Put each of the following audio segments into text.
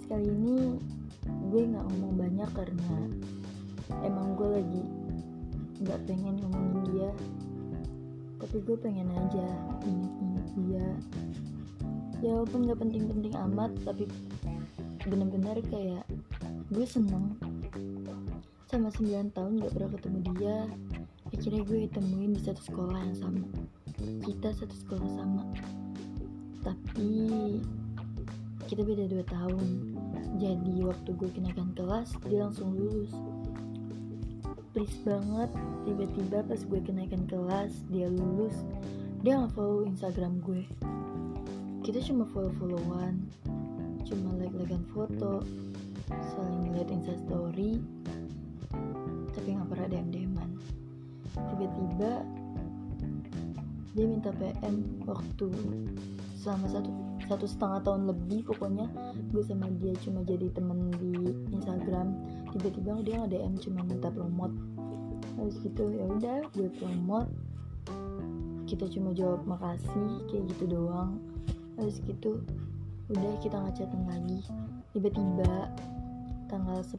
podcast kali ini gue nggak ngomong banyak karena emang gue lagi nggak pengen ngomongin dia. Tapi gue pengen aja inget-inget dia. Ya walaupun nggak penting-penting amat tapi bener-bener kayak gue seneng. Sama 9 tahun gak pernah ketemu dia akhirnya gue temuin di satu sekolah yang sama. Kita satu sekolah sama. Tapi kita beda 2 tahun. Jadi waktu gue kenaikan kelas dia langsung lulus. Please banget tiba-tiba pas gue kenaikan kelas dia lulus dia nggak follow instagram gue. Kita cuma follow-followan cuma like-likean foto saling lihat instastory tapi nggak pernah DM-DMan tiba-tiba dia minta PM waktu selama satu satu setengah tahun lebih pokoknya. Gue sama dia cuma jadi temen di Instagram. Tiba-tiba dia nge DM cuma minta promote. Habis gitu ya udah gue promote. Kita cuma jawab makasih kayak gitu doang. Habis gitu udah kita ngechatin lagi. Tiba-tiba tanggal 10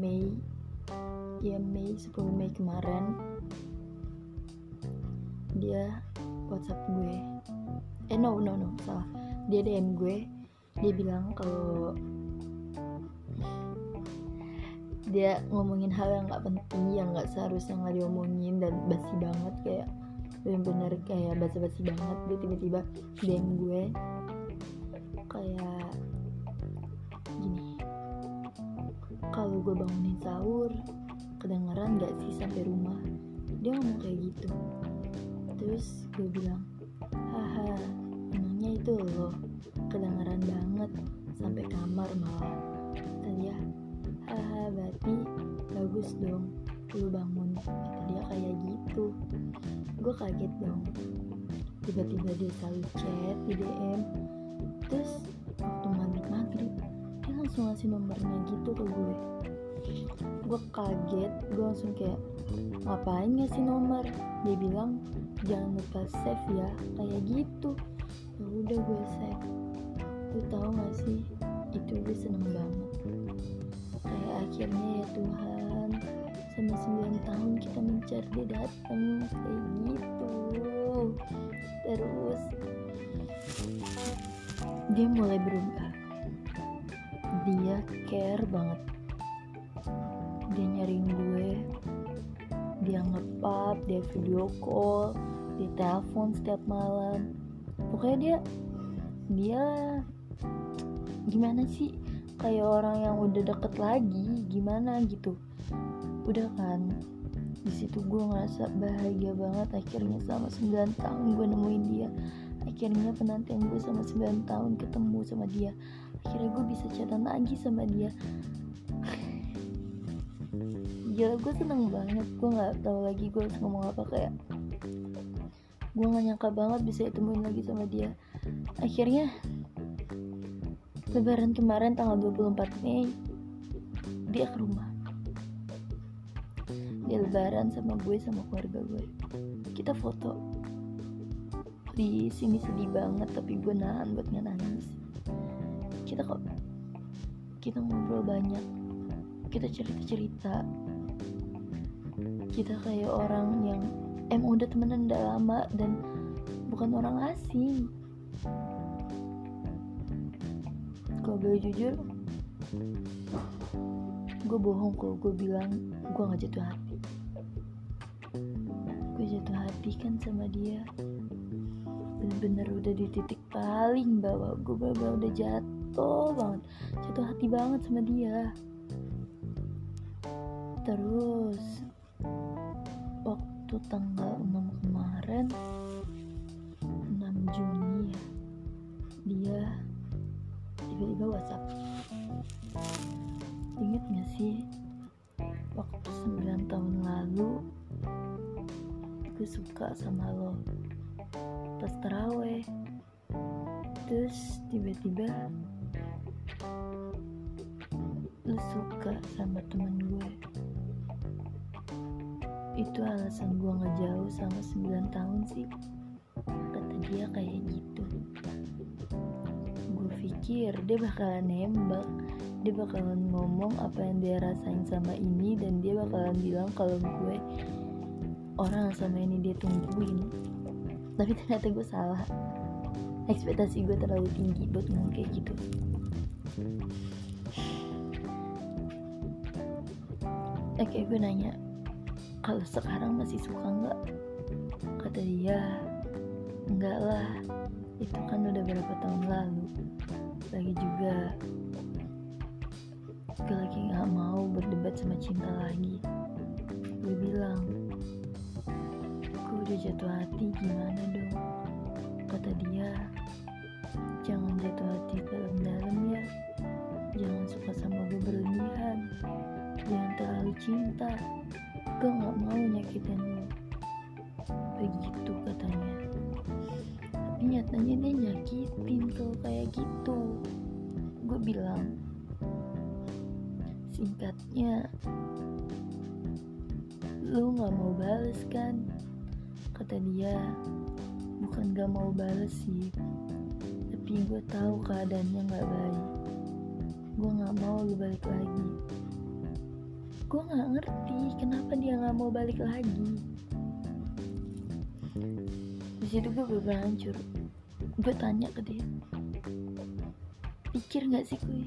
Mei ya Mei 10 Mei kemarin dia WhatsApp gue. Eh no no no salah dia DM gue dia bilang kalau dia ngomongin hal yang nggak penting yang nggak seharusnya nggak diomongin dan basi banget kayak bener-bener kayak basa-basi banget. Dia tiba-tiba DM gue kayak gini kalau gue bangunin sahur kedengeran gak sih sampai rumah? Dia ngomong kayak gitu. Terus gue bilang itu loh. Kedengeran banget sampai kamar malah. Kata dia haha berarti bagus dong lu bangun. Kata dia kayak gitu. Gue kaget dong. Tiba-tiba dia selalu chat di DM terus waktu maghrib maghrib dia langsung ngasih nomornya gitu ke gue. Gue kaget gue langsung kayak ngapain ngasih nomor? Dia bilang jangan lupa save ya kayak gitu ya udah gue save. Lu tau gak sih? Itu gue seneng banget. Kayak akhirnya ya Tuhan sama 9 tahun kita mencari dia datang kayak gitu. Terus dia mulai berubah. Dia care banget. Dia nyariin gue. Dia ngepap dia video call dia telepon setiap malam pokoknya dia dia gimana sih? Kayak orang yang udah deket lagi gimana gitu? Udah kan? Di situ gue ngerasa bahagia banget. Akhirnya selama 9 tahun gue nemuin dia. Akhirnya penantian gue sama 9 tahun ketemu sama dia. Akhirnya gue bisa chatan lagi sama dia. Gila gue seneng banget. Gue nggak tahu lagi gue harus ngomong apa kayak gue gak nyangka banget bisa ditemuin lagi sama dia. Akhirnya lebaran kemarin tanggal 24 Mei dia ke rumah. Dia lebaran sama gue sama keluarga gue. Kita foto. Di sini sedih banget tapi gue nahan buat nangis. Kita kok kita ngobrol banyak. Kita cerita cerita kita kayak orang yang emang udah temenan udah lama dan bukan orang asing. Kalau boleh jujur gue bohong kalau gue bilang gue gak jatuh hati. Gue jatuh hati kan sama dia. Bener-bener udah di titik paling bawah. Gue bener-bener udah jatuh banget. Jatuh hati banget sama dia. Terus waktu tanggal 6 kemarin 6 Juni ya. Dia tiba-tiba whatsapp. Inget gak sih waktu 9 tahun lalu gue suka sama lo. Pas teraweh terus tiba-tiba itu alasan gue ngejauh sama 9 tahun sih. Kata dia kayak gitu. Gue pikir dia bakalan nembak. Dia bakalan ngomong apa yang dia rasain sama ini dan dia bakalan bilang kalau gue orang sama ini dia tungguin tapi ternyata gue salah. Ekspektasi gue terlalu tinggi buat ngomong kayak gitu. Oke gue nanya kalau sekarang masih suka nggak? Kata dia enggak lah itu kan udah berapa tahun lalu. Lagi juga gue lagi gak mau berdebat sama cinta lagi. Gue bilang gue udah jatuh hati gimana dong? Kata dia jangan jatuh hati dalam-dalam ya. Jangan suka sama gue berlebihan. Jangan terlalu cinta gue gak mau nyakitin lo begitu katanya. Tapi nyatanya dia nyakitin kalau kayak gitu. Gue bilang singkatnya lu gak mau bales kan? Kata dia bukan gak mau bales sih tapi gue tahu keadaannya gak baik. Gue gak mau lu balik lagi gue gak ngerti kenapa dia gak mau balik lagi. Di situ gue bener hancur. Gue tanya ke dia pikir gak sih gue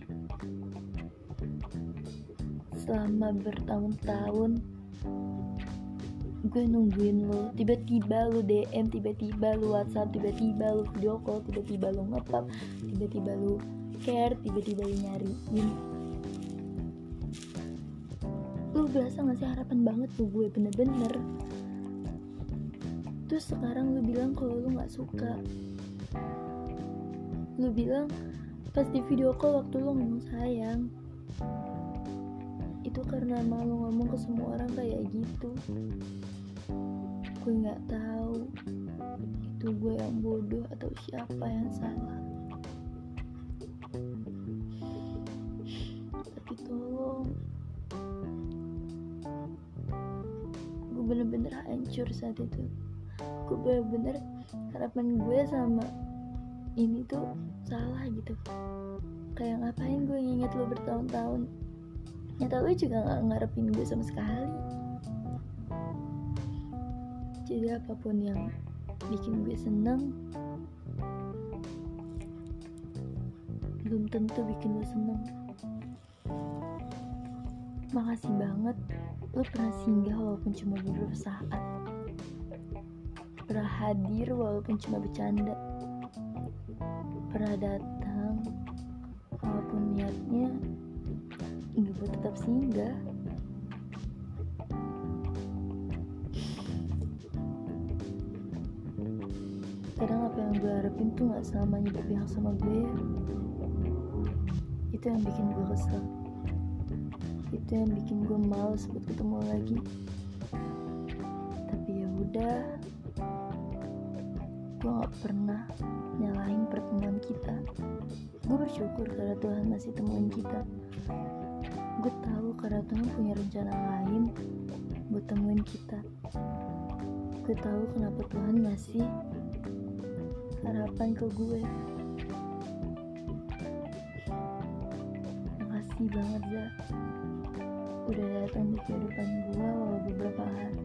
selama bertahun-tahun gue nungguin lo tiba-tiba lo DM tiba-tiba lo WhatsApp tiba-tiba lo video call tiba-tiba lo ngepap tiba-tiba lo care tiba-tiba lo nyariin berasa gak sih harapan banget tuh gue bener-bener. Terus sekarang lu bilang kalau lu gak suka. Lu bilang pas di video call waktu lu ngomong sayang. Itu karena malu ngomong ke semua orang kayak gitu. Gue nggak tahu itu gue yang bodoh atau siapa yang salah. Tapi tolong bener-bener hancur saat itu. Gue bener-bener harapan gue sama ini tuh salah gitu. Kayak ngapain gue nginget lo bertahun-tahun? Nyata lo juga gak ngarepin gue sama sekali. Jadi apa pun yang bikin gue seneng belum tentu bikin lo seneng makasih banget. Lo pernah singgah walaupun cuma beberapa saat. Pernah hadir walaupun cuma bercanda. Pernah datang walaupun niatnya nggak buat tetap singgah. Kadang apa yang gue harapin tuh nggak selamanya berpihak sama gue. Itu yang bikin gue kesel itu yang bikin gue males buat ketemu lagi. Tapi ya udah gue gak pernah nyalahin pertemuan kita. Gue bersyukur karena Tuhan masih temuin kita. Gue tahu karena Tuhan punya rencana lain buat temuin kita. Gue tahu kenapa Tuhan ngasih harapan ke gue makasih banget Za udah datang di kehidupan gue walau beberapa hari